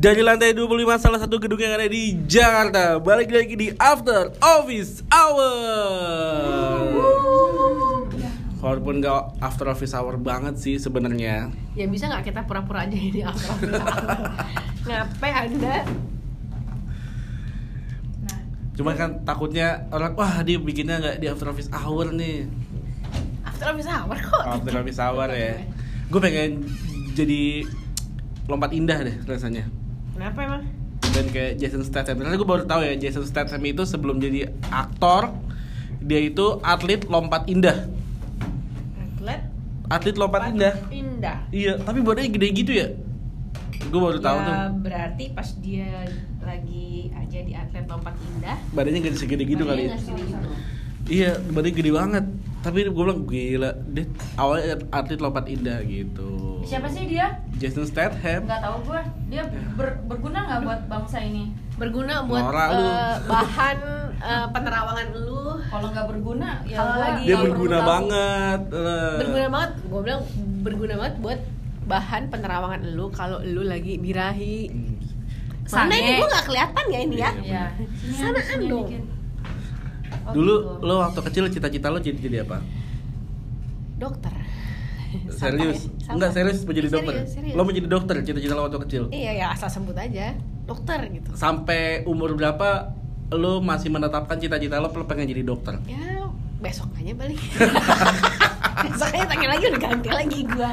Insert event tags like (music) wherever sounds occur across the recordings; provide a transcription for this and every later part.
Dari lantai 25 salah satu gedung yang ada di Jakarta Balik lagi di After Office Hour Walaupun gak after office hour banget sih sebenarnya. Ya bisa nggak kita pura-pura aja ini after office hour? (laughs) Ngapain anda? Nah, Cuma kan takutnya orang wah dia bikinnya nggak di after office hour nih. After office hour kok? After office hour ya. Gue pengen jadi lompat indah deh rasanya. Kenapa emang? Dan kayak Jason Statham. Ternyata gue baru tahu ya Jason Statham itu sebelum jadi aktor dia itu atlet lompat indah. Atlet Atlet lompat indah. Indah. Iya, tapi badannya gede gitu ya. Gue baru tahu ya, tuh. berarti pas dia lagi aja di atlet lompat indah. Badannya gak segede gitu kali. badannya nggak segede gitu. Iya, badannya gede banget. Tapi gue bilang gila, dia awalnya atlet lompat indah gitu. siapa sih dia? Jason Statham. Nggak tahu gue. Dia ber- berguna nggak buat bangsa ini? Berguna buat Norak lu. eh, bahan eh, penerawangan lu. Kalau nggak berguna, ya Kalau gua lagi- Dia berguna perlu banget. eh. Berguna banget. Gue bilang berguna banget buat bahan penerawangan lu kalau lu lagi birahi. Hmm. Mana ini gue nggak kelihatan ya ini ya? Iya. Sanaan dong. dikit. Oh, Dulu gitu. lo waktu kecil cita-cita lo jadi jadi apa? Dokter. Serius? Santai, Enggak santai. serius mau jadi Serius, dokter. serius. Lo mau jadi dokter cita-cita lo waktu kecil. Iya ya asal sebut aja dokter gitu. Sampai umur berapa lo masih menetapkan cita-cita lo lo pengen jadi dokter? Ya besok aja balik. (laughs) (laughs) Besoknya tanya lagi udah ganti lagi gua.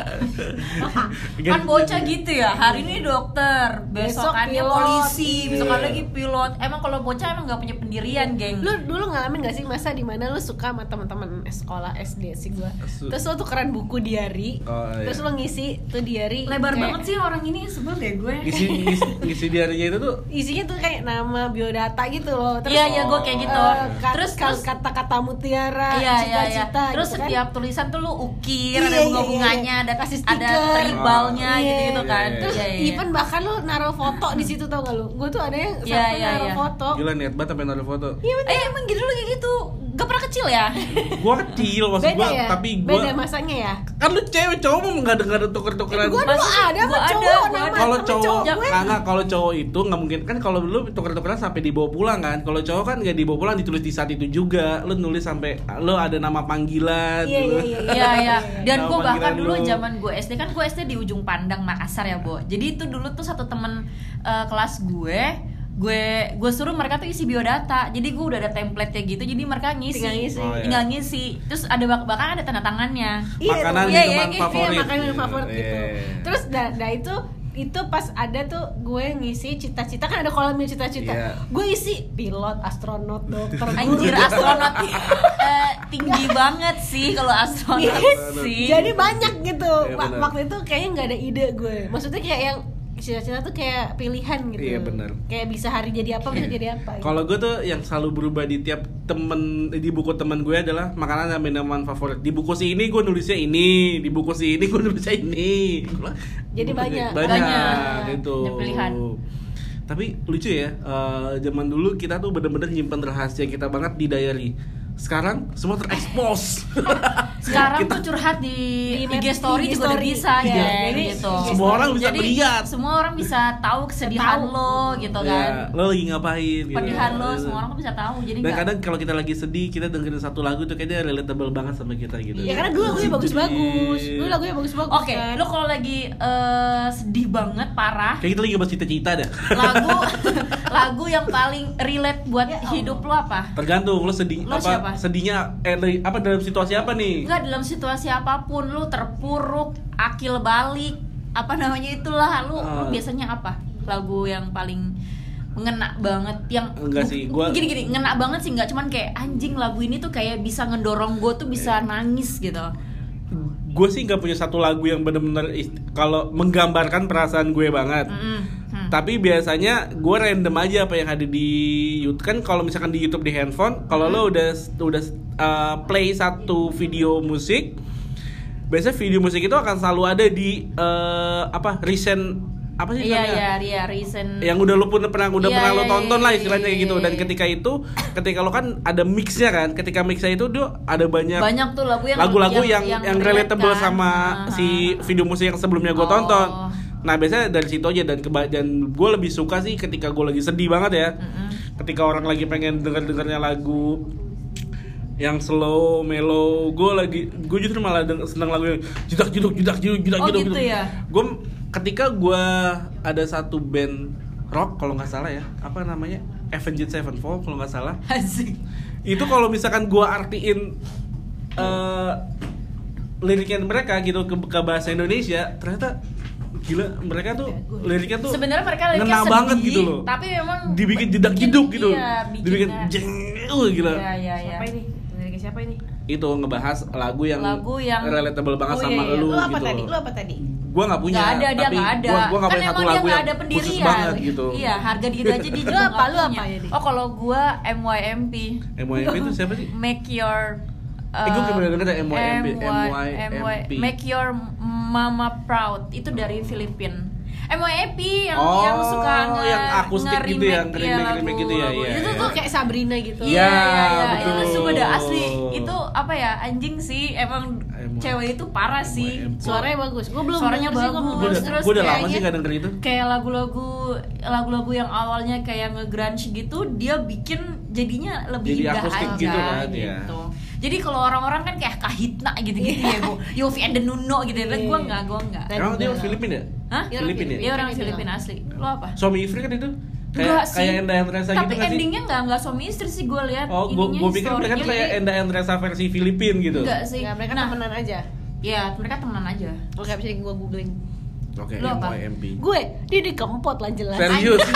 (laughs) kan bocah gitu ya hari ini dokter Besok besokannya pilot. polisi Iya. besokan lagi pilot emang kalau bocah emang nggak punya pendirian geng Lu dulu ngalamin gak sih masa di mana lu suka sama teman-teman sekolah SD sih gua. Su- Terus lu tukeran buku diary. Oh, iya. Terus lu ngisi tuh diary. lebar kayak- banget sih orang ini sebel deh gue Ngisi ngisi, ngisi diarinya itu tuh Isinya tuh kayak nama biodata gitu loh. Terus iya iya gue kayak gitu kat- terus kat- terus kata-kata mutiara, Iya iya iya. cita-cita Terus gitu kan. setiap tulisan tuh lu ukir, Iya, ada iya, bunga-bunganya, iya. ada Kasih ada tribalnya Iya, gitu-gitu iya, kan. iya. Terus Iya, iya. even bahkan lu naruh foto di situ tau gak lu? Gue tuh ada yang Iya, sampai iya, naruh iya. foto. gila niat banget sampai naruh foto. Iya bener. Eh emang gitu lu kayak gitu. Gak pernah kecil ya? Gua kecil maksud gua, ya? tapi gua Beda masanya ya? kan lu cewek cowok mau nggak ada nggak ada tuker-tukeran. Gue dulu ada gua sama ada, cowok ada. kalau cowok gue. nggak kalau cowok itu nggak mungkin kan kalau lu tuker-tukeran sampai dibawa pulang kan kalau cowok kan nggak dibawa pulang ditulis di saat itu juga lu nulis sampai lu ada nama panggilan Iya, lu. iya, iya, Iya iya. Dan Nama gue bahkan dulu lu. zaman gue SD kan gue SD di ujung Pandang Makassar ya, Bo. Jadi itu dulu tuh satu temen eh, kelas gue gue gue suruh mereka tuh isi biodata jadi gue udah ada template gitu jadi mereka ngisi Tinggal ngisi. Oh, iya. tinggal ngisi terus ada bak bahkan ada tanda tangannya Makanan tuh. Iya, minuman iya, gitu. favorit Iya, makanan favorit gitu. Iya. Terus dah, dah itu itu pas ada tuh gue ngisi cita-cita kan ada kolomnya cita-cita. Iya. Gue isi pilot, astronot, dokter, anjir astronot eh, tinggi banget sih kalau astronot sih Jadi banyak gitu. Iya, benar. Waktu itu kayaknya nggak ada ide gue. Maksudnya kayak yang cita-cita tuh kayak pilihan gitu. Iya, benar. Kayak bisa hari jadi apa, bisa jadi apa. gitu. Kalau gue tuh yang selalu berubah di tiap temen di buku temen gue adalah makanan dan minuman favorit. Di buku si ini gue nulisnya ini, di buku si ini gue nulisnya ini. Jadi banyak. banyak, Banyak. gitu. Pilihan. Tapi lucu ya, eh, zaman dulu kita tuh bener-bener nyimpen rahasia kita banget di diary. Sekarang semua terekspos. (laughs) sekarang Kita- tuh curhat di, Di IG story IG juga udah story. bisa Iya, ya jadi gitu Semua orang bisa Jadi, melihat. semua orang bisa tahu kesedihan Tahu. lo gitu Ya, kan lo lagi ngapain? gitu. pedihan lo semua orang tuh bisa tahu jadi Dan nggak kadang kalau kita lagi sedih, kita dengerin satu lagu tuh kayaknya relatable banget sama kita gitu. Ya karena dulu lagunya bagus-bagus. Dulu lagunya bagus-bagus. Oke, kan? lo kalau lagi eh, sedih banget parah, Kayak kita lagi bahas cita-cita dah. lagu (laughs) lagu yang paling relate buat Ya hidup lo apa? Tergantung lo sedih Lo apa siapa? Sedihnya eh dari- apa dalam situasi apa nih? Enggak dalam situasi apa pun lo terpuruk, akil balik, apa namanya itulah lo, lo Ah. biasanya apa? Lagu yang paling ngena banget yang Enggak sih, gua- gini gini ngena banget sih nggak cuman kayak anjing lagu ini tuh kayak bisa ngedorong gue tuh bisa Iya. nangis gitu Gue sih nggak punya satu lagu yang bener-bener kalau menggambarkan perasaan gue banget. Mm-mm. Hmm. Tapi biasanya gue random aja apa yang ada di YouTube kan kalau misalkan di YouTube di handphone, kalau Hmm. lo udah udah uh, play satu video musik, biasanya video musik itu akan selalu ada di uh, apa recent apa sih Iya namanya? iya iya recent yang udah lo pun pernah udah Iya, pernah lo iya, tonton iya, lah istilahnya kayak gitu iya, dan iya. ketika itu ketika lo kan ada mixnya kan ketika mixnya itu dia ada banyak banyak tuh lagu yang lagu-lagu yang yang, relate relatable kan. sama Ah, si ah, video musik yang sebelumnya gue Oh. tonton Nah biasanya dari situ aja dan keba dan gue lebih suka sih ketika gue lagi sedih banget ya. Mm-mm. Ketika orang lagi pengen denger dengernya lagu yang slow, mellow, gue lagi gue justru malah seneng lagu yang judak juduk judak juduk judak Oh, gitu ya? Gue ketika gue ada satu band rock kalau nggak salah ya apa namanya Avenged Sevenfold kalau nggak salah Asik. itu kalau misalkan gua artiin eh liriknya mereka gitu ke, ke bahasa Indonesia ternyata gila mereka tuh liriknya tuh Sebenarnya mereka liriknya ngena sedih, banget gitu loh tapi memang dibikin jedak jeduk gitu iya, dibikin bikinnya- jeng uh, gila Iya, iya, iya. Siapa ini? Liriknya siapa ini? itu ngebahas lagu yang Lagu yang- relatable banget Oh, sama iya, iya. lu, Lu apa gitu tadi? Lu apa tadi? gua nggak punya Nggak ada, dia tapi nggak ada. gua, gua nggak kan punya satu dia lagu yang ada khusus pendirian. banget gitu Iya, harga diri aja di Lu apa? Lu apa. Yadi? Oh, kalau gua MYMP. MYMP itu siapa sih Make your Eh, gua pernah denger ada MYMP, MY, MYMP. Make your mama proud. Itu dari Filipina. MYMP yang Oh, yang suka nge, yang akustik gitu ya, iya, remake gitu ya, lagu- iya, Itu iya. tuh kayak Sabrina gitu. Iya, Iya, iya, iya. betul. Itu sumpah dah asli. Itu apa ya? Anjing sih. Emang Emang- cewek itu parah sih. Suaranya bagus. Gua belum Suaranya gua bagus. belum Gua udah, denger. Terus gua udah lama sih gak denger itu Kayak lagu-lagu lagu-lagu yang awalnya kayak nge-grunge gitu, dia bikin jadinya lebih Jadi indah akustik aja gitu kan, iya. gitu. Jadi kalau orang-orang kan kayak Kahitna gitu-gitu ya, Bu. Yofi and the Nuno gitu ya. Gua enggak, gua enggak. Dan Emang dia orang Filipina ya? Hah? Filipina ya? Dia orang Filipina Filipina asli. Lo apa? Suami istri kan itu? Kayak, sih. kayak Enda Endresa Tapi gitu kan sih? endingnya enggak enggak suami istri sih gue lihat. Oh, gua pikir mereka tuh kayak jadi- Enda Endresa versi Filipin gitu Enggak sih. Enggak, mereka Nah, temenan aja. Ya, mereka temenan aja. Oke, abis ini gua googling. Oke, Lu apa? MYMP Gue, dia di kempot lah jelas. Serius? (laughs)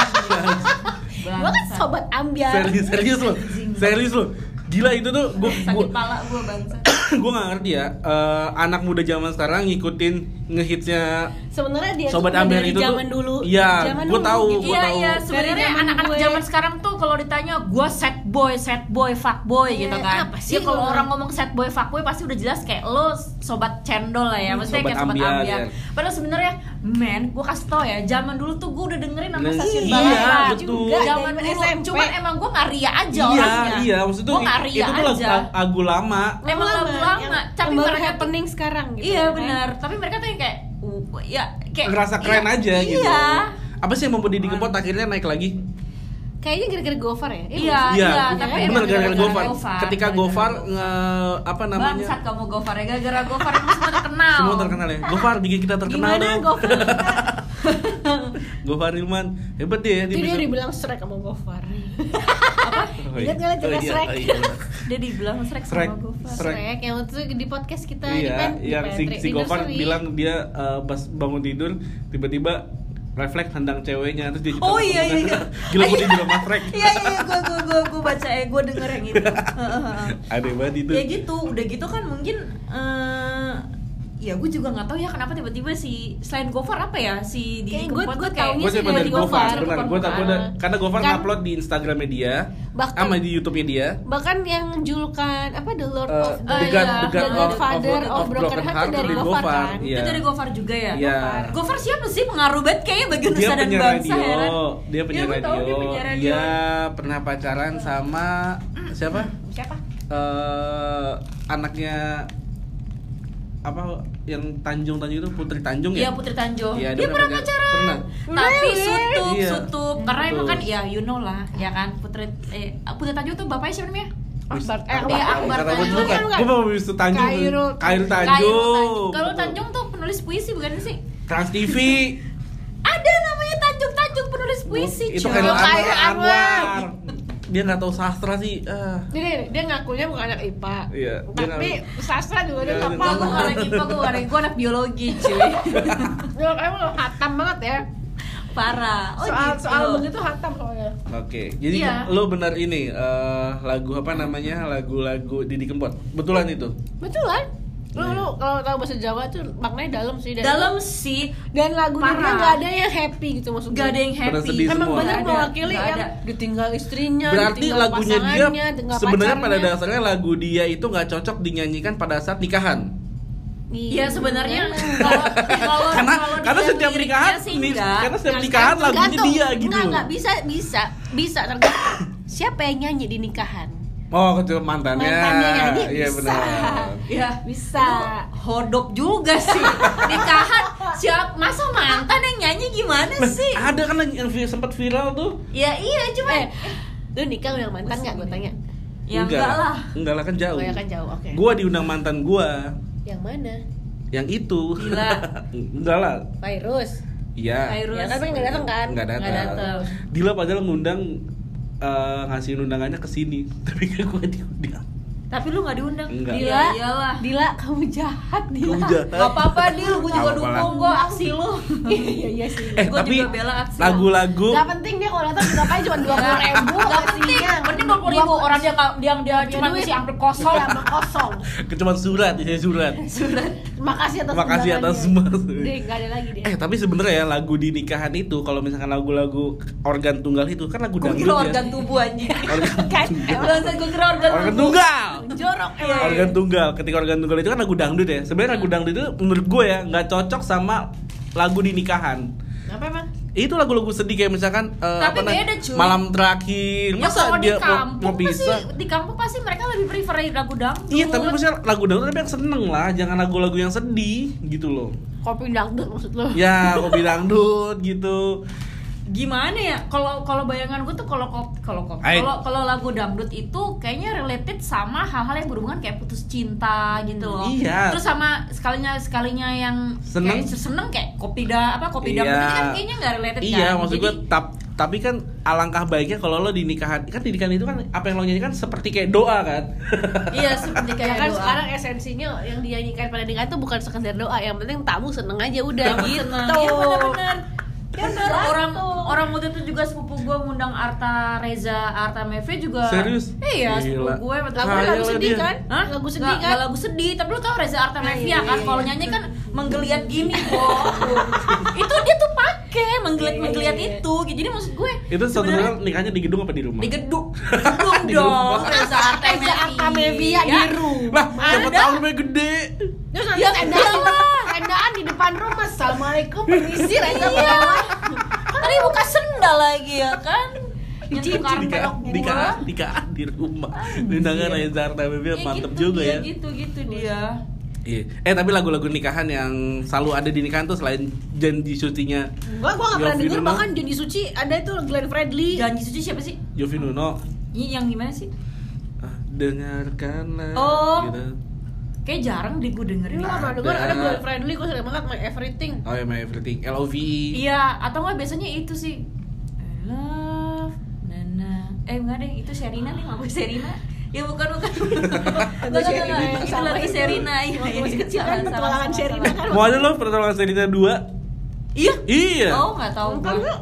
Gue kan sobat ambiar. serius, serius lo Serius lo Gila itu tuh gua, Sakit gua, pala gue bangsa. (coughs) gua gak ngerti ya eh, Anak muda zaman sekarang ngikutin ngehitsnya Sebenarnya dia Sobat dari itu tuh- zaman dulu. Iya, dulu tahu, gitu. gua Iya tahu. iya sebenarnya anak-anak gue. zaman sekarang tuh kalau ditanya gue sad boy, sad boy, fuck boy Iya, gitu kan. apa sih Ya kalau orang ngomong sad boy, fuck boy pasti udah jelas kayak lo sobat cendol lah ya, maksudnya Sobat kayak sobat ambiar, ambiar. ya. Padahal sebenarnya men, gue kasih tau ya, zaman dulu tuh gue udah dengerin nama Nah, stasiun iya, balapan. betul. Juga Zaman dulu, SMP. cuman emang gue nggak ria aja Iya, orangnya. iya Maksud tuh Gue itu tuh lagu, lama Emang lagu lama, tapi mereka happening sekarang gitu. Iya kan. benar, tapi mereka tuh yang kayak uh, ya kayak Ngerasa keren iya, aja gitu Iya. Apa sih yang membuat Didi Kempot akhirnya naik lagi? Kayaknya gara-gara Gofar ya? Iya, Iya, iya, tapi bener emang gara-gara Gofar. Gofar. Ketika Gara-gara Gofar nge apa namanya? Bangsat kamu Gofar ya, gara-gara Gofar itu semua terkenal. Semua terkenal ya. Gofar bikin kita terkenal Gimana dong. Gofar? (laughs) Gofar Ilman hebat dia ya Itu dia bisa- dibilang Shrek sama Gofar. (laughs) Oh, iya. Ingat nggak lo cerita Oh, iya, Shrek? oh, iya, bener. Dia dibilang Shrek Shrek. sama Gofar. Shrek. Shrek yang waktu itu di podcast kita di Iya, pen, di yang si, Pantry- si di Gofar nursery. bilang dia eh, pas bangun tidur tiba-tiba refleks handang ceweknya terus dia Oh iya iya (laughs) iya. Gila gue juga mafrek. Iya iya iya, gua gua gua gua baca eh gua denger yang itu. (laughs) Aneh banget itu. ya gitu, udah gitu kan mungkin eh ya gue juga nggak tahu ya kenapa tiba-tiba si selain Gofar apa ya si gua tuh kayak taunya Gue sih dari Gofar, benar. Gue permukaan. karena Gofar Kan- ngupload di Instagramnya dia, Bahkan- sama di YouTube-nya dia. Bahkan yang julukan apa The Lord Eh, of The Oh, God, iya. The God The of, Godfather of, of Broken Heart itu dari Gofar, kan? Iya. itu dari Gofar juga ya. Iya. Gofar siapa sih pengaruh banget kayaknya bagi Nusa dan Bangsa radio, heran. dia gua tahu radio. dia penyiar radio. Dia pernah pacaran sama siapa? Siapa? eh anaknya apa yang Tanjung Tanjung itu Putri Tanjung Iya ya? Putri Tanjung. Iya, dia, dia pernah pernah pacaran. pacaran. Tapi Really? sutup, Iya. sutup. Karena emang kan ya you know lah, ya kan Putri eh Putri Tanjung tuh bapaknya siapa namanya? Akbar eh Iya, Akbar Akbar gue Tanjung. kan, gue mau bisa Tanjung Kairul. Kairul Tanjung Kalau. Tanjung tuh penulis puisi bukan sih? Trans TV Ada namanya Tanjung Tanjung penulis puisi. Itu. Kairul. Anwar Dia gak tahu sastra sih ah. Dia, dia ngakunya bukan anak IPA. Iya, dia Tapi sastra juga dia Iya, nggak dia Gue paham. gue anak IPA, gue anak gue anak biologi cuy. Dia kayak lo hatam banget ya. Parah. Oh soal gitu. soal begitu hatam soalnya. Oke, jadi Iya. lo benar ini eh, lagu apa namanya lagu-lagu Didi Kempot, betulan itu? Betulan. Lu Iya. lu kalau tahu bahasa Jawa tuh maknanya dalam sih dan Dalam sih dan lagunya Parah. dia nggak ada yang happy gitu maksud gak ada yang happy. sedih Emang semua. benar Nggak ada, mewakili yang ada. ditinggal istrinya, Berarti ditinggal lagunya dia sebenarnya pada dasarnya lagu dia itu nggak cocok dinyanyikan pada saat nikahan. Iya sebenarnya kalau kalau Karena kalau karena setiap liriknya nikahan sih nih, enggak. karena setiap Nah, nikahan lagunya dia gitu. Enggak, enggak bisa, bisa, bisa tergantung. Siapa yang nyanyi di nikahan? Oh, kecil mantannya. Mantannya nyanyi Iya bisa. benar. ya Bisa. hodop juga sih nikahan siap masa mantan yang nyanyi gimana Nah, sih ada kan yang sempat viral tuh ya iya cuma Eh, lu nikah udah mantan nggak? Gue tanya. ya enggak lah enggak lah kan jauh Oh ya kan jauh, oke. gua diundang mantan gua Yang mana? yang itu Gila. (laughs) enggak lah Virus. iya Virus. Ya kan nggak datang kan? nggak Nggak datang datang. Dila padahal ngundang eh, ngasih undangannya ke sini. (laughs) Tapi kan gua diundang tapi lu nggak diundang Enggak. Dila Dila, iyalah Dila, kamu jahat, Dila. Kamu jahat. Gak apa-apa Dil, gue juga dukung gue aksi lu (laughs) Iya iya sih. eh Gua tapi juga bela aksi. lagu-lagu Gak penting dia kalau datang juga paling cuma dua puluh ribu. Gak penting, penting dua puluh ribu orang dia dia dia cuma duit. ngisi amplop kosong Iya, sama kosong. (laughs) cuma surat isinya surat (laughs) surat Makasih atas Makasih atas semua. Deh, nggak ada lagi deh. eh tapi sebenarnya ya lagu di nikahan itu kalau misalkan lagu-lagu organ tunggal itu kan lagu gue dangdut ya organ tubuh anjing organ, Kan, gue kira organ tunggal jorok Iya, emang. organ tunggal ketika organ tunggal itu kan lagu dangdut ya sebenarnya lagu dangdut itu menurut gue ya nggak cocok sama lagu di nikahan Apa emang? itu lagu-lagu sedih kayak misalkan eh, Tapi apa beda, cuy. malam terakhir Ya masa kalau di dia mau, kampung mau pasti pisah di kampung pasti mereka lebih prefer lagu dangdut. iya tapi maksudnya lagu dangdut tapi yang seneng lah jangan lagu-lagu yang sedih gitu loh Kopi dangdut maksud lo? ya kopi dangdut gitu gimana ya kalau kalau bayangan gue tuh kalau kalau kalau kalau lagu dangdut itu kayaknya related sama hal-hal yang berhubungan kayak putus cinta gitu loh Iya. terus sama sekalinya sekalinya yang Seneng. kayak seneng kayak kopi da apa kopi dangdut itu kan kayaknya nggak related iya kan maksud Jadi- gue tap, tapi kan alangkah baiknya kalau lo di nikahan kan di nikahan itu kan apa yang lo nyanyikan seperti kayak doa kan (laughs) iya seperti Ya kayak kan doa. sekarang esensinya yang dinyanyikan pada nikah itu bukan sekedar doa, yang penting tamu seneng aja udah gitu. seneng. Ya orang orang waktu itu juga sepupu gue ngundang Arta Reza Arta Meve juga. Serius? Iya, sepupu Gila. gue betul. Lagu lagu sedih dia. kan? Hah? Lagu sedih Nggak- kan? lagu sedih, tapi lu tau Reza Artamevia Iya, kan iya, kalau iya. nyanyi kan menggeliat gini kok. itu dia tuh pakai menggeliat-menggeliat iya, iya. itu. Jadi maksud gue itu sebenarnya nikahnya di gedung apa di rumah di gedung. (laughs) Gedung Di dong. Reza Reza Artamevia di rumah. lah siapa tahu gede Terus nanti Ya, tendaan, di depan rumah. Assalamualaikum, (laughs) permisi, Reza Iya. bawah. Tadi buka sendal lagi ya kan. Cincin gua. nikah nikahan di rumah undangan Reza Artamevia Ya mantep gitu juga dia, ya Gitu gitu dia. Iya. Eh tapi lagu-lagu nikahan yang selalu ada di nikahan tuh selain janji syutingnya Gua gua gak pernah denger bahkan Janji Suci ada itu Glenn Fredly. Janji suci siapa sih? Yofi Nuno Ini yang gimana sih? ah, dengarkanlah Oh. gitu. Kayak jarang deh gue dengerin. Ini gak pernah denger ada Glenn Fredly, gua sering banget My Everything. Oh ya My Everything LOVE Iya, atau nggak biasanya itu sih. I love Nana. Eh enggak deh, itu Sherina nih, lagu Sherina. Ya bukan bukan. (laughs) Enggak enggak Sherina enggak. yang Itu lagu itu. Sherina. Iya, iya, masih kecil kan, petualangan Sherina kan. Mau ada lo pertolongan Selina 2 Iya. Iya Oh, nggak tahu gue. (laughs)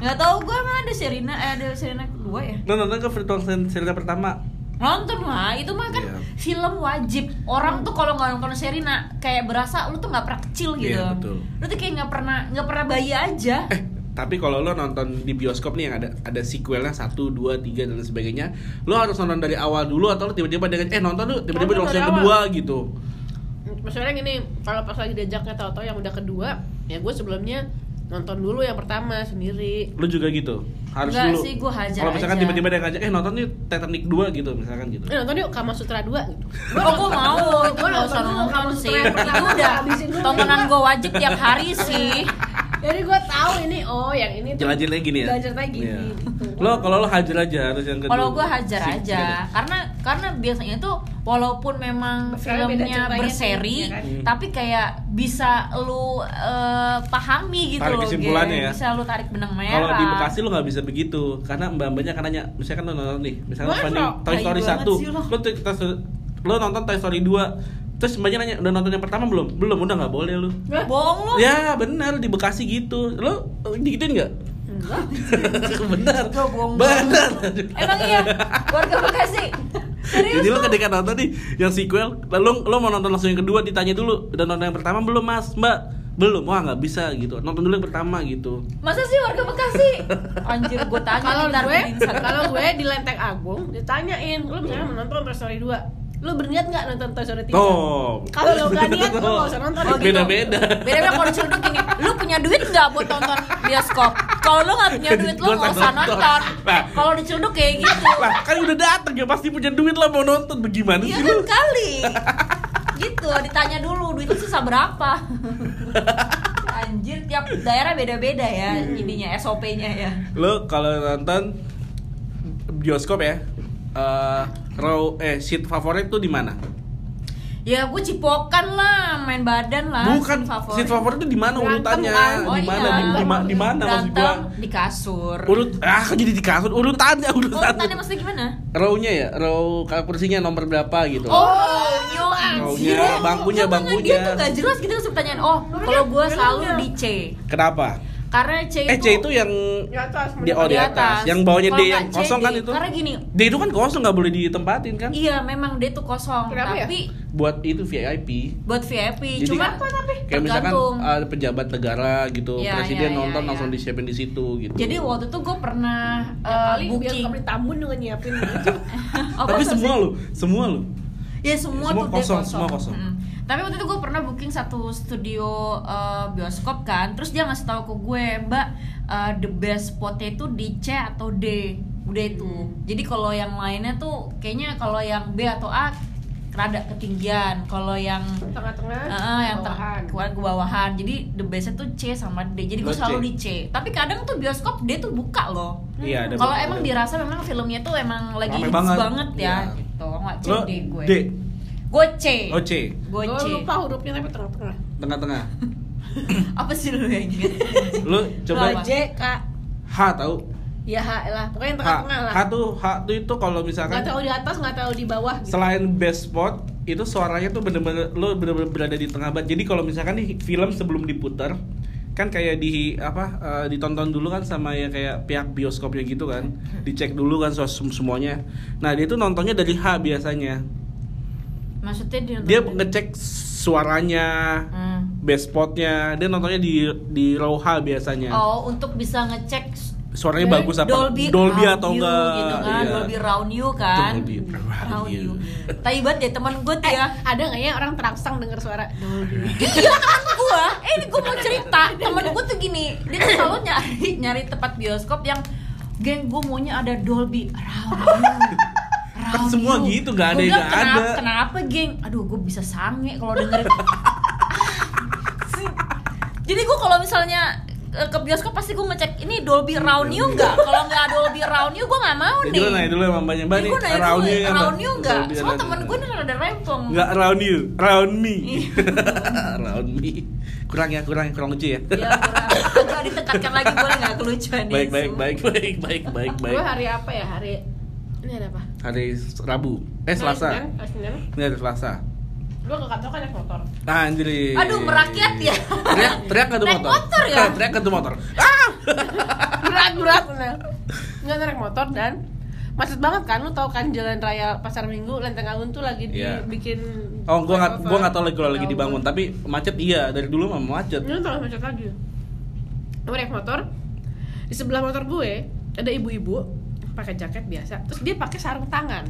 Nggak tahu gue emang ada Sherina, eh ada Sherina kedua ya. Nonton ke pertolongan Selina pertama Nonton lah, itu mah kan Iya. film wajib. Orang tuh kalau nggak nonton Sherina kayak berasa lu tuh nggak pernah kecil gitu. Iya, betul. Lu tuh kayak nggak pernah nggak pernah bayi aja. Eh tapi kalau lo nonton di bioskop nih yang ada ada sequelnya satu dua tiga dan sebagainya lo harus nonton dari awal dulu atau lo tiba-tiba dengan eh nonton tuh tiba-tiba Nonton yang kedua gitu Maksudnya gini, kalau pas lagi diajaknya tahu-tahu yang udah kedua, ya gue sebelumnya nonton dulu yang pertama sendiri. lo juga gitu harus Enggak dulu sih, gua hajar kalau misalkan tiba-tiba dia ngajak eh nonton yuk Titanic 2 gitu misalkan gitu Eh nonton yuk Kama Sutra 2 gitu. Oh, gue mau, Gua nggak usah nonton sih. Itu udah tontonan gue wajib tiap hari sih. Jadi gue tahu ini oh yang ini tuh Jelajahnya gini ya Jalan ceritanya gini. Iya. gitu. lo kalau lo hajar aja harus yang kedua Kalau gue hajar aja, karena karena biasanya tuh walaupun memang Karena filmnya ceritanya berseri, sih, ya kan? Hmm. tapi kayak bisa lu eh, pahami gitu Tarik loh, kesimpulannya ya. Bisa lu tarik benang merah. kalau di Bekasi lo nggak bisa begitu karena mbak-mbaknya kan nanya misalkan lo nonton nih misalkan? Fanny Toy Story banget 1 sih lo. tuh- lo nonton Toy Story 2 terus mbaknya nanya udah nonton yang pertama belum belum udah nggak boleh lo Hah? Bohong lu. ya benar di Bekasi gitu lo digituin nggak Enggak. (laughs) benar Lo bohong benar Emang iya, warga Bekasi. Serius Jadi lo lu? ketika nonton nih yang sequel, lalu lo mau nonton langsung yang kedua ditanya dulu, udah nonton yang pertama belum mas, mbak? Belum, wah nggak bisa gitu. Nonton dulu yang pertama gitu. Masa sih warga Bekasi? (laughs) Anjir, gue tanya Kalau gue, kalau gue di Lenteng Agung ditanyain, lu misalnya mau nonton Toy Story 2 lu berniat nggak nonton Toy Story 3? Oh. Kalau lo nggak niat, lo nggak usah (laughs) nonton. Beda-beda. Beda-beda kalau diceluduk gini, lu punya duit nggak buat nonton bioskop? Kalau lu nggak punya duit, lu nggak usah nonton. nonton. Nah. Kalau diceluduk kayak gitu. Lah kan udah datang ya pasti punya duit lah mau nonton. Bagaimana Iya sih kan lo? kali. (laughs) gitu ditanya dulu duit lu sisa berapa (laughs) anjir tiap daerah beda-beda ya ininya SOP-nya ya Lo kalau nonton bioskop ya, eh row eh seat favorit tuh di mana? ya gue cipokan lah main badan lah Bukan seat favorit tuh di mana urutannya? Oh Di mana? iya. Di, di, ma- di mana maksud gua? Berantem di kasur Urut ah kok jadi di kasur urutannya urutannya. urutannya maksudnya gimana Row-nya ya, row kursinya nomor berapa gitu. Oh, Raunya, anjir. bangkunya, bangkunya. Dia tuh gak jelas gitu pertanyaan. Oh, kalau gue selalu di C. Kenapa? Karena C Eh itu C itu yang Di atas, di oh di atas. Yang bawahnya D Kalau yang nggak C, kosong kan D. itu. Karena gini, D itu kan kosong nggak boleh ditempatin kan? iya memang D tuh kosong. Kenapa ya? tapi Buat itu VIP. buat VIP Jadi- cuma Apa tapi? Kayak misalkan tergantung. ada pejabat negara gitu, Iya, presiden iya, nonton iya, langsung iya. disiapin di situ gitu. Jadi waktu itu gue pernah Ya eh, biar booking. beli tambun juga nyiapin gitu. Oh, (laughs) Tapi semua lu, semua lu. Ya semua, Semua tuh kosong, D semua kosong. Mm. Tapi waktu itu gue pernah booking satu studio eh, bioskop kan, terus dia ngasih tahu ke gue, Mbak, eh, the best spotnya itu di C atau D, udah itu. Hmm. Jadi kalau yang lainnya tuh kayaknya kalau yang B atau A rada ketinggian, kalau yang Tengah-tengah. eh, yang bawahan. tengah ke bawahan. Jadi the bestnya tuh C sama D. Jadi gue selalu di C. Tapi kadang tuh bioskop D tuh buka loh. Iya, ada Kalau emang dirasa memang filmnya tuh emang lagi hits banget. banget, ya, Iya. gitu. Nggak C Lo D gue. D, C. oh C, Gue lupa hurufnya tapi tengah-tengah. tengah-tengah. (laughs) Apa sih lu yang gitu? Lu coba Apa? J K H tahu? ya H lah pokoknya yang tengah-tengah lah H tuh H tuh itu kalau nggak misalkan tahu di atas nggak tahu di bawah gitu. selain best spot itu suaranya tuh bener-bener lo bener-bener berada di tengah banget jadi kalau misalkan nih film sebelum diputar kan kayak di apa eh, ditonton dulu kan sama ya kayak pihak bioskopnya gitu kan dicek dulu kan semuanya nah dia tuh nontonnya dari H biasanya Maksudnya dia dia ngecek suaranya Hmm. best spotnya dia nontonnya di di row H biasanya Oh, untuk bisa ngecek suaranya Dari bagus apa Dolby, Dolby atau You enggak gitu kan, Iya. Dolby Round You kan. Dolby Round You. You. Tai banget ya teman gue tuh Eh, ya. ada nggak ya orang terangsang dengar suara Dolby iya (laughs) temen gue eh ini gue mau cerita temen gue tuh gini dia tuh selalu nyari nyari tempat bioskop yang geng gue maunya ada Dolby Round You Kan semua gitu, nggak ada yang nggak kenapa, ada." kenapa geng aduh gue bisa sange kalau dengerin (laughs) jadi gue kalau misalnya eh, ke bioskop pasti gue ngecek ini Dolby Round You nggak kalau nggak Dolby Round You gue nggak mau nih lo nanya dulu sama Jadi nih gue nanya round dulu, you kan, round you round temen you. gue nih ada rempong Nggak round you, round me. Iya. (laughs) round me. Kurang ya, kurang kurang lucu ya. Ya, kurang. agak ditekatkan lagi boleh nggak kelucuan baik, baik, baik, baik, baik, baik, baik. gue hari apa ya hari ini ada apa Hari Rabu, eh Selasa. Hari Senin Ini hari Selasa. gue ke kantor kan naik motor Ah, anjir. Aduh, merakyat ya. Teriak, teriak tuh Naik motor? motor ya? (laughs) teriak tuh motor? Ah! (laughs) berat berat nah. nggak naik motor dan macet banget kan lu tau kan jalan raya pasar minggu lenteng agung tuh lagi Iya. dibikin Oh, gua nggak, gua nggak tahu lagi kalau lagi dibangun, tapi macet iya dari dulu mah macet. Ini tambah macet lagi. Gue naik motor, di sebelah motor gue ada ibu-ibu pakai jaket biasa, terus dia pakai sarung tangan.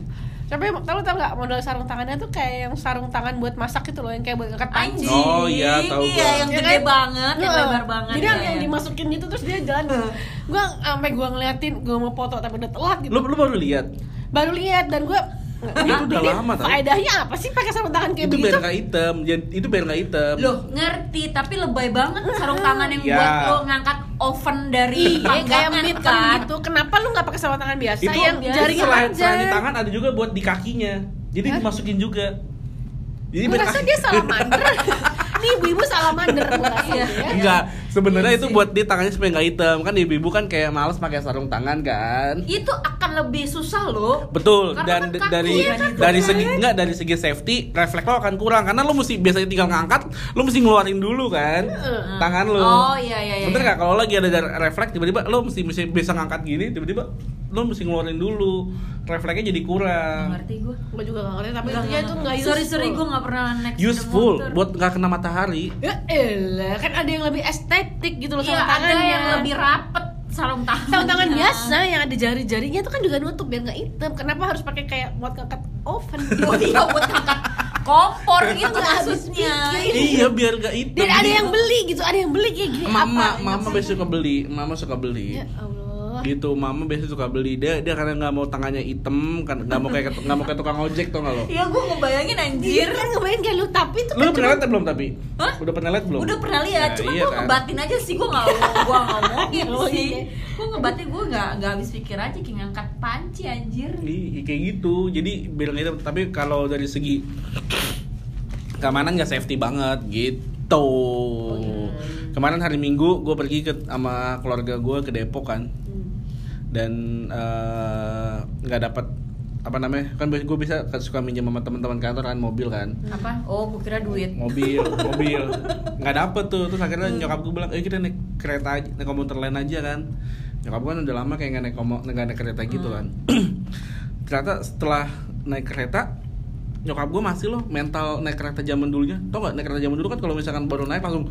Tapi tahu tau nggak model sarung tangannya tuh kayak yang sarung tangan buat masak gitu loh, yang kayak buat ngangkat panci. Oh, iya, tahu Iya, gua. yang Ya gede kan? banget, yang Heeh. lebar banget. Jadi ya, yang ya. dimasukin gitu terus dia jalan. (laughs) Gua sampai gua ngeliatin, gua mau foto tapi udah telat gitu. Lu lu baru lihat? Baru lihat dan gua (laughs) Itu udah lama tau. Faedahnya apa sih pakai sarung tangan kayak itu begitu? biar nggak hitam, Jadi- itu biar nggak hitam. Loh, ngerti, tapi lebay banget sarung tangan yang Ya. buat lo ngangkat oven dari Iya, kayak mit kan. gitu. Kenapa lu nggak pakai sarung tangan biasa itu yang jaringnya selain, aja? selain di tangan ada juga buat di kakinya jadi Hah? dimasukin juga jadi Gue biar rasa kaki- dia salamander. (laughs) Nih ibu-ibu salamander Iya. ya. enggak sebenarnya Iya itu buat di tangannya supaya nggak hitam kan ibu-ibu kan kayak males pakai sarung tangan kan Itu akan lebih susah loh. betul Karena dan kan kaki dari kan itu dari kan. segi enggak dari segi safety refleks lo akan kurang karena lo mesti biasanya tinggal ngangkat lo mesti ngeluarin dulu kan Heeh. tangan lo Oh, iya, iya, iya. bener nggak kalau lagi ada refleks tiba-tiba lo mesti mesti bisa ngangkat gini tiba-tiba lo mesti ngeluarin dulu refleksnya jadi kurang Ngerti gue. Gue juga gak ngerti tapi intinya itu nggak useful. Sorry sorry gue nggak pernah naik sepeda useful motor. buat nggak kena matahari Ya elah, kan ada yang lebih estetik gitu loh Iya, sarung ada tangannya. yang lebih rapet sarung tangan. sarung tangan biasa yang ada jari-jarinya itu kan juga nutup biar nggak hitam. Kenapa harus pakai kayak buat ngangkat oven? (laughs) Oh iya buat angkat kompor gitu maksudnya. iya biar nggak hitam Dan ada Jadi- yang beli gitu, ada yang beli kayak gini mama apa? mama biasa suka beli mama suka beli Ya Allah, gitu mama biasanya suka beli dia dia karena nggak mau tangannya hitam kan nggak mau kayak nggak mau kayak tukang ojek tuh nggak lo Iya gue ngebayangin Iya anjir kan ngebayang kayak lu tapi itu lu kan pernah lihat belum tapi Hah? udah pernah lihat belum Udah pernah lihat, Nah, cuma iya gue kan? ngebatin aja sih, gue gak gue ngomongin Oh, sih iya. Gue ngebatin, gue gak, gak habis pikir aja kayak ngangkat panci anjir Iya, kayak gitu jadi bilang itu tapi kalau dari segi keamanan nggak safety banget gitu iya. kemarin hari minggu gue pergi ke sama keluarga gue ke Depok kan. Dan eh, nggak dapat apa namanya kan gue bisa suka minjem sama teman-teman kantor kan mobil kan. Apa? Oh gue kira duit. Mobil (laughs) mobil. Nggak dapet tuh terus akhirnya nyokap gue bilang eh kita naik kereta aja naik komuter lain aja kan. Nyokap gue kan udah lama kayak nggak naik komo nggak naik kereta gitu kan. (clears throat) Ternyata setelah naik kereta nyokap gue masih loh mental naik kereta zaman dulunya. Tau nggak naik kereta zaman dulu kan kalau misalkan baru naik langsung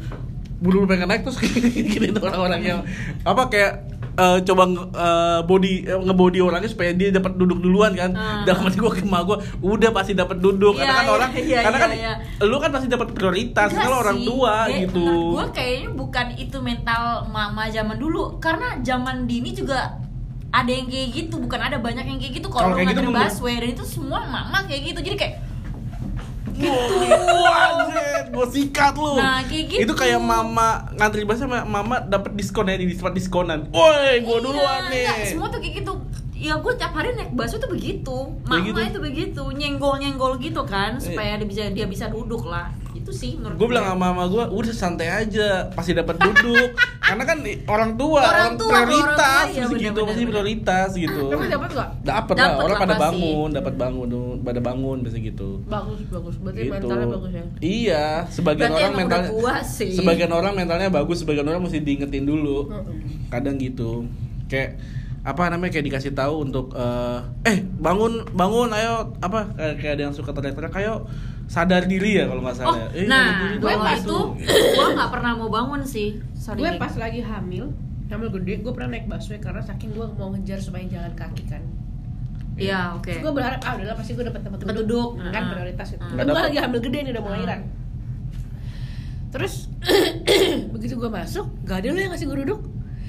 buru pengen naik terus (laughs) gini tuh orang-orang yang apa kayak eh, coba nge- eh, body eh, ngebody orangnya supaya dia dapat duduk duluan kan. Ah. dalam hati gue ke emak gue udah pasti dapat duduk. Karena Iya, kan iya, orang iya, karena iya, kan iya. lu kan pasti dapat prioritas Enggak kalau orang tua Dia- gitu. gue kayaknya bukan itu mental mama zaman dulu. Karena zaman dini juga ada yang kayak gitu Bukan ada banyak yang kayak gitu. Kalau kayak gitu nganter menurut- busway Dan itu semua mama kayak gitu. Jadi kayak Anjir, gue sikat lu. Nah, kayak gitu. Itu kayak mama ngantri sama mama dapat diskon ya di tempat diskonan. Woi, gue Iya, duluan nih. enggak, semua tuh kayak gitu ya gue tiap hari naik busway tuh begitu mama Kayak gitu. itu begitu nyenggol nyenggol gitu kan Iya. supaya dia bisa dia bisa duduk lah itu sih menurut Gue bilang sama mama gue, udah santai aja, pasti dapat duduk. (laughs) Karena kan orang tua, Orang orang, tua, prioritas, orang tua, iya, pasti gitu, pasti prioritas gitu. Tapi dapat gak? Dapat lah, orang lah pada pasti. bangun, dapat bangun, pada bangun, biasa gitu. Bagus, bagus. Berarti gitu. mentalnya bagus ya. Iya, sebagian Berarti orang mentalnya. Sebagian orang mentalnya bagus, sebagian orang mesti diingetin dulu. Heeh. Kadang gitu. Kayak apa namanya kayak dikasih tahu untuk eh eh bangun bangun ayo apa kayak, kayak ada yang suka teriak-teriak ayo sadar diri ya kalau nggak oh salah. Eh, sadar nah gue pas itu (coughs) gue nggak pernah mau bangun sih sorry gue pas lagi hamil hamil gede gue pernah naik busway karena saking gue mau ngejar supaya jalan kaki kan iya oke Terus gue berharap ah udahlah pasti gue dapat tempat Tempat duduk, duduk. kan Ah. prioritas itu Ah. Nggak gue lagi hamil gede nih udah mau Ah. lahiran terus (coughs) begitu gue masuk gak ada lo yang ngasih gue duduk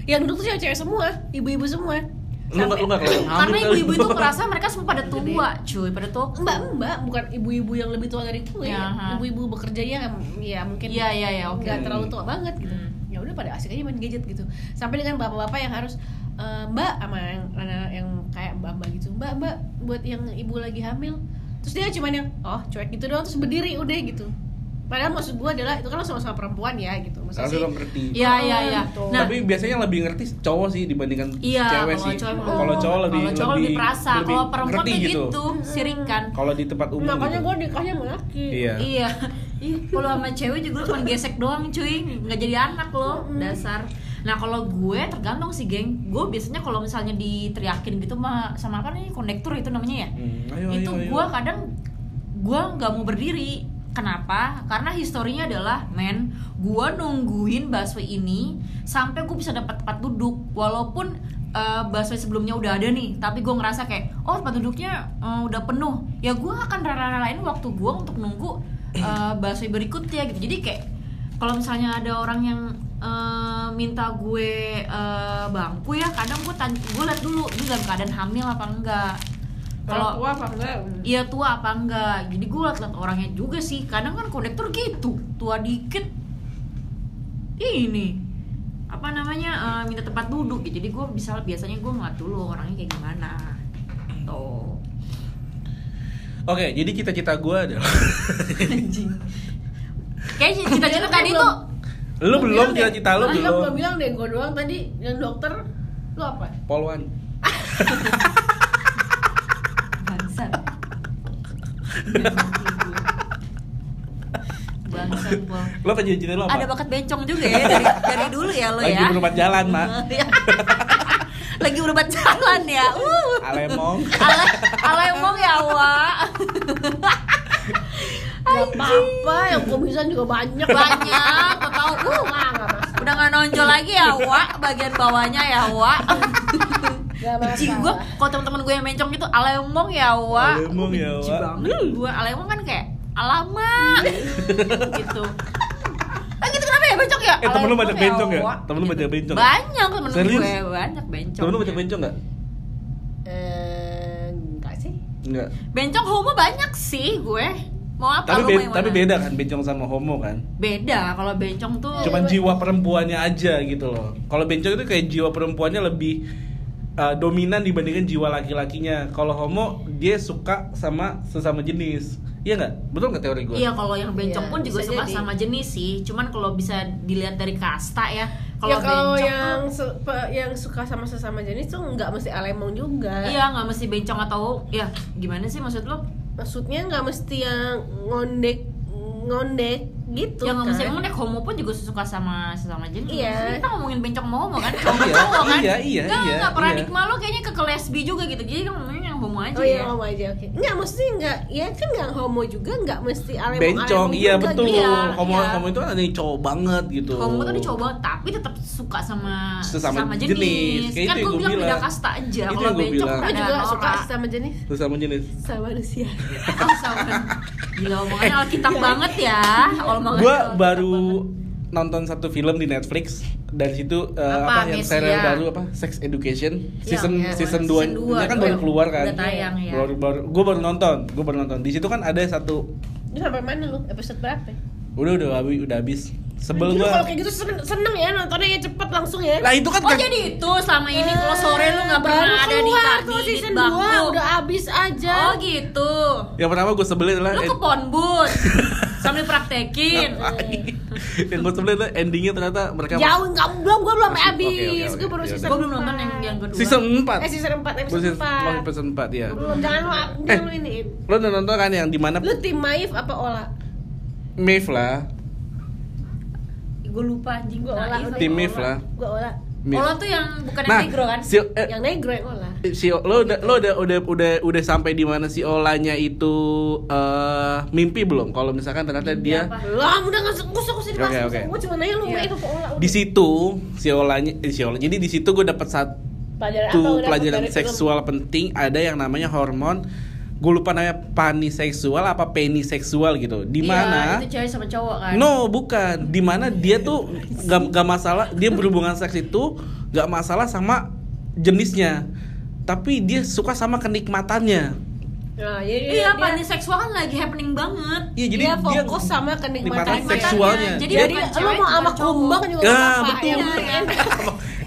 yang duduk tuh cewek-cewek semua ibu-ibu semua. Lu lu hamil karena ibu-ibu itu merasa mereka semua pada tua cuy pada tua. Mbak mbak bukan ibu-ibu yang lebih tua dari gue. Ya, ibu-ibu bekerja ya ya mungkin iya, iya, oke. nggak terlalu tua banget gitu. Hmm. ya udah pada asik aja main gadget gitu. Sampai dengan bapak-bapak yang harus "Eh, mbak sama yang anak yang kayak mbak mbak gitu. Mbak mbak buat yang ibu lagi hamil. Terus dia cuman yang oh cuek gitu doang terus berdiri udah gitu padahal maksud gue adalah itu kan lo sama-sama perempuan ya gitu maksud Harus sih lo ngerti. iya iya iya Gitu. nah Tapi biasanya yang lebih ngerti cowok sih dibandingkan iya cewek sih. cowok Kalau cowok lebih kalau cowok lebih perasa lebih kalau perempuan ngerti kayak gitu, sirikan Kalau di tempat umum makanya gitu. gue nikahnya sama laki Iya. Iya, Ih, kalau sama cewek juga cuma gesek doang cuy, nggak jadi anak lo, dasar. Nah kalau gue tergantung sih geng, gue biasanya kalau misalnya diteriakin gitu sama sama apa nih kondektur itu namanya ya, Hmm, ayo, itu ayo, ayo. gue kadang gue nggak mau berdiri. Kenapa? Karena historinya adalah men, gue nungguin busway ini sampai gue bisa dapat tempat duduk, walaupun eh, busway sebelumnya udah ada nih, tapi gue ngerasa kayak oh tempat duduknya eh, udah penuh, ya gue akan rela-relain waktu gue untuk nunggu eh, busway berikutnya gitu. Jadi kayak kalau misalnya ada orang yang eh, minta gue eh, bangku ya, kadang gue gue liat dulu ini dalam keadaan hamil apa enggak. Kalau tua apa enggak? Iya tua apa enggak? Jadi gue liat orangnya juga sih. Kadang kan kondektur gitu. Tua dikit. Ini Apa namanya eh, Minta tempat duduk. Gitu Jadi gue bisa biasanya gue ngeliat dulu orangnya kayak gimana. Tuh Oke, jadi cita-cita gue adalah (laughs) Anjing. Kayaknya cita-cita tadi tuh. Lu belum cita-cita lu belum. belum bilang deh gue doang tadi yang dokter lu apa? Polwan. (laughs) Bangsat Bangsat. Lo lo apa? Ada bakat bencong juga ya dari, dari dulu ya lo Lagi ya berobat jalan, Mak. Iya. Lagi berobat jalan ya uh. Alemong. Ale, alemong ya Wak Gak apa-apa, yang komisan juga banyak Banyak, kau tahu uh, gak Udah gak nonjol lagi ya Wak Bagian bawahnya ya Wak Gak Benci gue, masalah kalau teman-teman gue yang mencong gitu Alemong ya Wak Alemong ya, Wak. banget gue, alemong kan kayak Alamak (laughs) Gitu Ah gitu kenapa ya bencong ya? Eh, temen lu banyak Kalau bencong ya? Temen lu banyak bencong ya? Banyak temen Serius? gue, banyak bencong. Temen lu banyak bencong nggak? Eh, enggak sih. Enggak. Bencong homo banyak sih gue. Mau apa Tapi lu be- tapi beda kan bencong sama homo kan? Beda kalau bencong tuh Cuman jiwa perempuannya aja gitu loh. Kalau bencong itu kayak jiwa perempuannya lebih uh, dominan dibandingkan jiwa laki-lakinya. Kalau homo dia suka sama sesama jenis. Iya nggak? Betul nggak teori gue? Iya kalau yang bencong Iya, pun juga suka jadi. sama jenis sih. Cuman kalau bisa dilihat dari kasta ya. Kalau ya kalau yang su- yang suka sama sesama jenis tuh nggak mesti alemong juga. Iya nggak mesti bencong atau ya gimana sih maksud lo? Maksudnya nggak mesti yang ngondek ngondek gitu yang nggak kan. emang nek homo pun juga suka sama sesama jenis. Iya. Kita ngomongin bencong homo kan, cowok (laughs) Iya, cowok kan. iya, iya, Nggak, iya, pernah iya. nikma lo kayaknya ke ke lesbi juga gitu. Jadi kan ngomongin homo aja Oh iya ya. homo aja oke. Nggak mesti nggak ya kan nggak homo juga nggak mesti alemong bencong, iya juga betul. gitu. Iya, homo iya. homo itu kan ada yang cowok banget gitu. Homo tuh dicoba tapi tetap suka sama Sesama jenis. jenis. Kayak Kan gue gua bilang beda kasta aja. Itu Kalau bencong bilang. Gue ada juga suka sama jenis Sesama jenis. sama manusia. Oh, sama. Gila omongannya Alkitab banget ya. Omongannya Gue baru banget. Nonton satu film di Netflix dari situ uh, Apa, apa, yang serial baru apa Sex Education season ya. season Season 2 dua, kan baru keluar kan udah tayang, ya. baru baru gue baru nonton gue baru nonton di situ kan ada satu Ini sampai mana lu? Episode berapa? udah udah habis udah habis sebel gue kalau kayak gitu seneng, seneng ya nontonnya ya cepet langsung ya. lah itu kan Oh kayak- jadi itu selama ini kalau sore lu nggak pernah Baru ada di keluar di, tuh season bangku. 2 udah habis aja. Oh gitu. yang pertama gue sebelin adalah Lu ke Ponbus (laughs) sambil praktekin. yang gue sebelin adalah endingnya ternyata mereka Jauh enggak belum gua belum oke, oke, oke. Gua baru Ya season Gue belum nonton empat. yang yang kedua. season 4 Eh season 4 episode 4. episode 4 ya Belum jangan lu Eh. jangan lu ini. lo udah nonton kan yang di mana Lu tim Maif apa Ola? Maeve lah Gue lupa anjing Gua Ola. Naif udah. apa Tim? Maeve lah Gua Ola. Maeve. Ola tuh yang bukan yang nah negro kan? si, eh, Yang negro yang Ola. si lo udah lo udah udah udah udah sampai di mana si Olanya itu eh mimpi belum kalau misalkan ternyata Mimpi dia apa? Lah, udah enggak usah usah dibahas. Oke, oke. Gua cuma nanya lu. Maif apa Ola. udah. di situ si Olanya eh, si Ola jadi di situ gue dapat satu pelajaran apa udah pelajaran dari film? seksual penting ada yang namanya hormon gue lupa namanya paniseksual apa peniseksual gitu di mana Iya, itu cewek sama cowok kan? No, bukan. Di mana dia tuh gak, gak masalah, dia berhubungan seks itu gak masalah sama jenisnya. Tapi dia suka sama kenikmatannya. Nah, jadi Iya, dia- paniseksual kan lagi happening banget. Iya, jadi dia dia fokus sama kenikmatan seksualnya. Jadi, Jadi, lu cewek, mau sama kumbang juga Ya, nggak apa-apa, betul. ya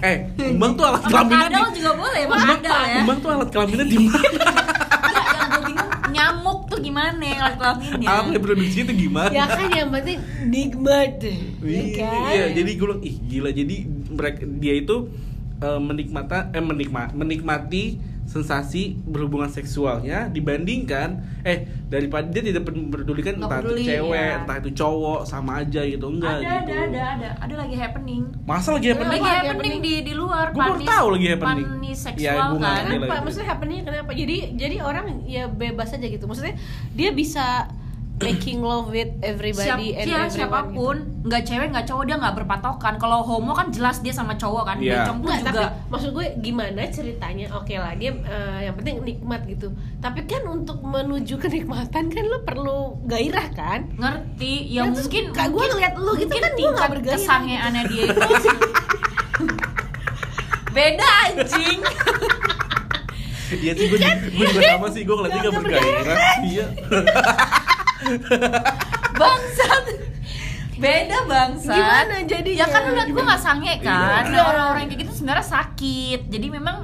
(laughs) eh, kumbang tuh alat kelaminnya kadal di juga boleh, kumbang, ya. kumbang tuh alat kelaminnya di mana? (laughs) tuh gimana ya alat kelaminnya. Alat reproduksi itu gimana? ya kan yang penting nikmat ya Iya, kan iya, jadi gue bilang ih gila jadi mereka dia itu eh, menikmata eh menikma, menikmati sensasi berhubungan seksualnya dibandingkan eh daripada dia tidak memperdulikan Nggak entah peduli, itu cewek iya. entah itu cowok sama aja gitu enggak ada, gitu ada, ada, ada, ada lagi happening. masa lagi happening Lagi lagi happening happening? di di luar. Gua baru tahu lagi happening. panis Ya, seksual nggak kan. ngerti kenapa lagi. maksudnya happeningnya kenapa jadi jadi orang ya bebas aja gitu maksudnya dia bisa making love with everybody Siap, and iya, everyone siapa pun, gitu. nggak cewek nggak cowok dia nggak berpatokan. Kalau homo kan jelas dia sama cowok kan, Iya. bencong pun Nggak, tapi juga. maksud gue gimana ceritanya? Oke lah dia eh, yang penting nikmat gitu. Tapi kan untuk menuju kenikmatan kan lo perlu gairah kan? Ngerti. Ya Ya, mungkin kayak gua mungkin- ngeliat lu gitu kan tingkat nggak bergairah kesangeannya dia itu (laughs) beda anjing. Iya sih gue gue juga sama sih gue ngeliatnya Nggak gak bergairah iya (laughs) (laughs) bangsat beda bangsat Gimana jadinya? ya kan lu liat gue nggak sange kan Iya. nah, orang-orang yang kayak gitu sebenarnya sakit jadi memang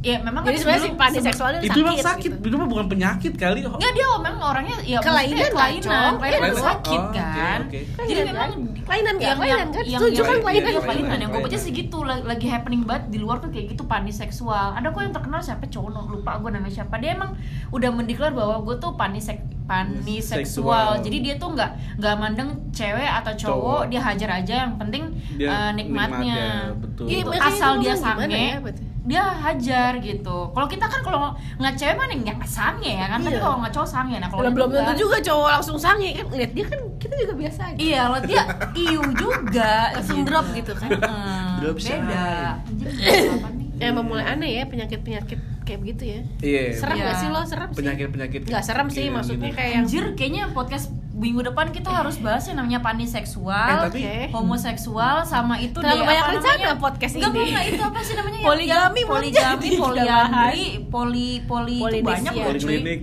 ya memang jadi kan sebenarnya si sebelum- panis sebelum- seksual itu itu emang sakit, sakit gitu. itu mah bukan penyakit kali Enggak dia memang orangnya ya Kelainan lah, kelainan, kelainan sakit Oh, kan. oke. Jadi Kelainan memang kan? Kelainan yang Kelainan yang kan? yang Setuju yang- kan iya, kelainan? iya, kelainan. Yang gue baca sih gitu lagi, lagi happening banget di luar tuh kayak gitu panis seksual. Ada kok yang terkenal siapa cowok lupa gue namanya siapa. Dia emang udah mendeklar bahwa gue tuh panis sek, panis seksual. Jadi dia tuh nggak nggak mandang cewek atau cowok, Cowok. dia hajar aja yang penting Dia eh, nikmatnya. nikmatnya, betul. Gitu, Iya, asal dia sange ya, betul. dia hajar gitu. Kalau kita kan kalau nggak cewek mana nggak sange ya kan. Tapi Iya. kalau nggak cowok sange. Nah kalau belum tentu juga cowok langsung sange kan lihat dia kan kita juga biasa aja Iya, lo dia iu juga langsung drop gitu kan Heeh, Drop beda. Anjing, apa nih? Emang mulai aneh ya penyakit-penyakit kayak begitu ya Iya. serem Iya. gak sih lo serem sih Penyakit-penyakit. nggak serem sih maksudnya gini. kayak yang Anjir, kayaknya podcast minggu depan kita harus bahas yang namanya paniseksual, Eh, tapi- Oke. homoseksual, sama itu Terlalu deh, banyak rencana namanya? podcast ini. enggak, enggak, itu apa sih namanya? Poligami belum poligami, poliandri, poli poli Polinesia. banyak loh, cuy. Poliklinik.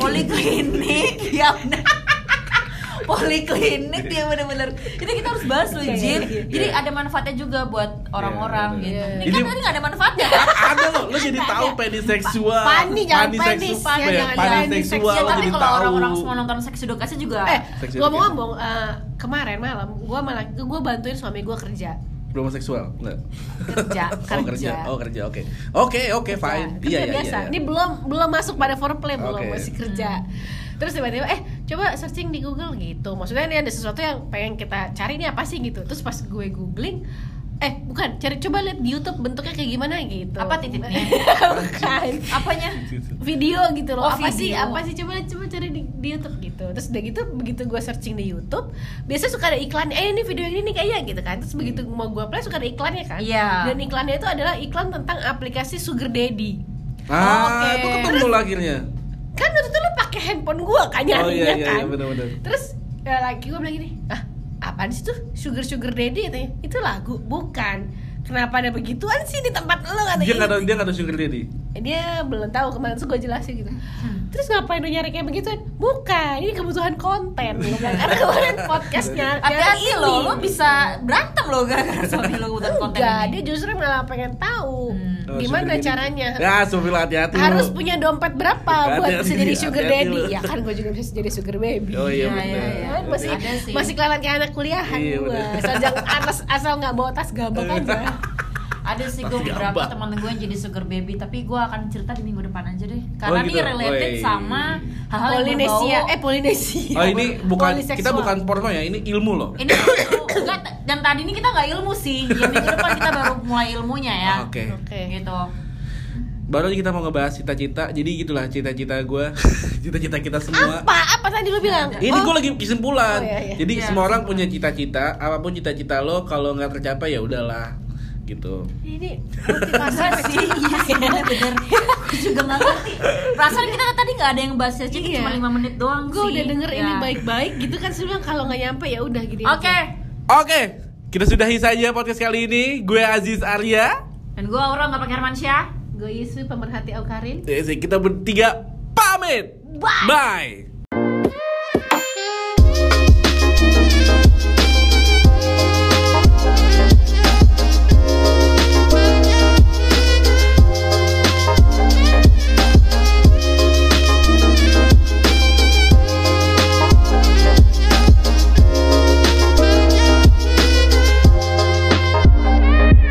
Poliklinik, (laughs) ya benar. Poliklinik dia bener-bener. Itu kita harus bahas loh Jin iya, iya. Jadi Iya. ada manfaatnya juga buat orang-orang Iya, gitu. Iya. Ini Jadi- kan tadi gak ada manfaatnya. Kan? ada lo, lo jadi tahu penis seksual. Pani, jangan Panis. Penis, seksual, ya, ya. Ya tapi jadi kalau orang-orang semua nonton seks edukasi juga eh Seks ngomong-ngomong eh, kemarin malam gue malah gue bantuin suami gue kerja. Belum seksual enggak? Kerja oh kerja. oh kerja oke. Oke oke fine. Kerja. iya Kerja iya biasa. iya. Ini belum belum masuk pada foreplay belum. Oke. masih kerja terus tiba-tiba eh coba searching di Google gitu. Maksudnya ini ada sesuatu yang pengen kita cari ini apa sih gitu. Terus pas gue googling eh bukan cari coba lihat di YouTube bentuknya kayak gimana gitu. Apa titiknya? (laughs) bukan. Apanya? video gitu loh. Oh, apa sih video. apa sih? Coba coba cari di, di YouTube gitu. Terus udah gitu begitu gue searching di YouTube biasanya suka ada iklan eh ini video yang ini nih kayaknya gitu kan. Terus begitu mau gue play suka ada iklannya kan. Iya. dan iklannya itu adalah iklan tentang aplikasi sugar daddy. Ah Oke. itu ketemu lo akhirnya kan waktu itu lu pakai handphone gue kan oh nyarinya iya iya kan. iya benar-benar terus ya, lagi gue bilang gini ah apaan sih tuh? Sugar sugar daddy katanya. Itu lagu bukan. Kenapa ada begituan sih di tempat lo? kata dia nggak ada dia nggak ada sugar daddy. Dia belum tahu kemarin tuh gue jelasin gitu terus ngapain lu nyari kayak begituan bukan ini kebutuhan konten. Karena kemarin podcastnya (laughs) Hati-hati lo, ini." lo bisa berantem lo gara-gara suami lo buat konten enggak ini. dia justru malah pengen tahu Hmm. Oh, gimana caranya. Ya sumpah hati-hati lo. harus punya dompet berapa buat Hati-hati, bisa jadi sugar hati-hati daddy ya kan gue juga bisa jadi sugar baby. Oh iya Iya, benar iya, iya. Kan masih masih kelihatan kayak anak kuliahan Iya, gue asal jangan asal, asal nggak bawa tas gabak aja ada sih gue beberapa teman gue yang jadi sugar baby tapi gue akan cerita di minggu depan aja deh. Karena Oh, ini gitu? related Woi. sama hal-hal yang Polinesia. berbau eh Polinesia. Oh ini bukan Poliseksual. kita bukan porno ya ini ilmu loh. Ini ilmu. enggak dan tadi ini kita nggak ilmu sih. Ya minggu depan kita baru mulai ilmunya ya. Ah, oke. Oke. Gitu. Baru aja kita mau ngebahas cita-cita. Jadi gitulah cita-cita gue (laughs) cita-cita kita semua. Apa? Apa tadi lu bilang? Ini Oh, gue lagi kesimpulan. Oh, iya, iya. jadi Iya, semua orang punya cita-cita. Apa pun cita-cita lo kalau nggak tercapai ya udahlah gitu. Ini motivasi. Sih. Iya sih bener. bener. Gue juga nggak ngerti. Perasaan kita tadi nggak ada yang bahas aja Iya. cuma 5 menit doang gue sih. udah denger ini Ya. baik-baik gitu kan sih bilang kalau nggak nyampe ya udah gini oke. Oke kita sudahi saja podcast kali ini. Gue Aziz Arya. Dan gue Aura nggak pakai Hermansyah. Gue Yusuf pemerhati Aukarin. Eh, kita bertiga pamit. Bye. bye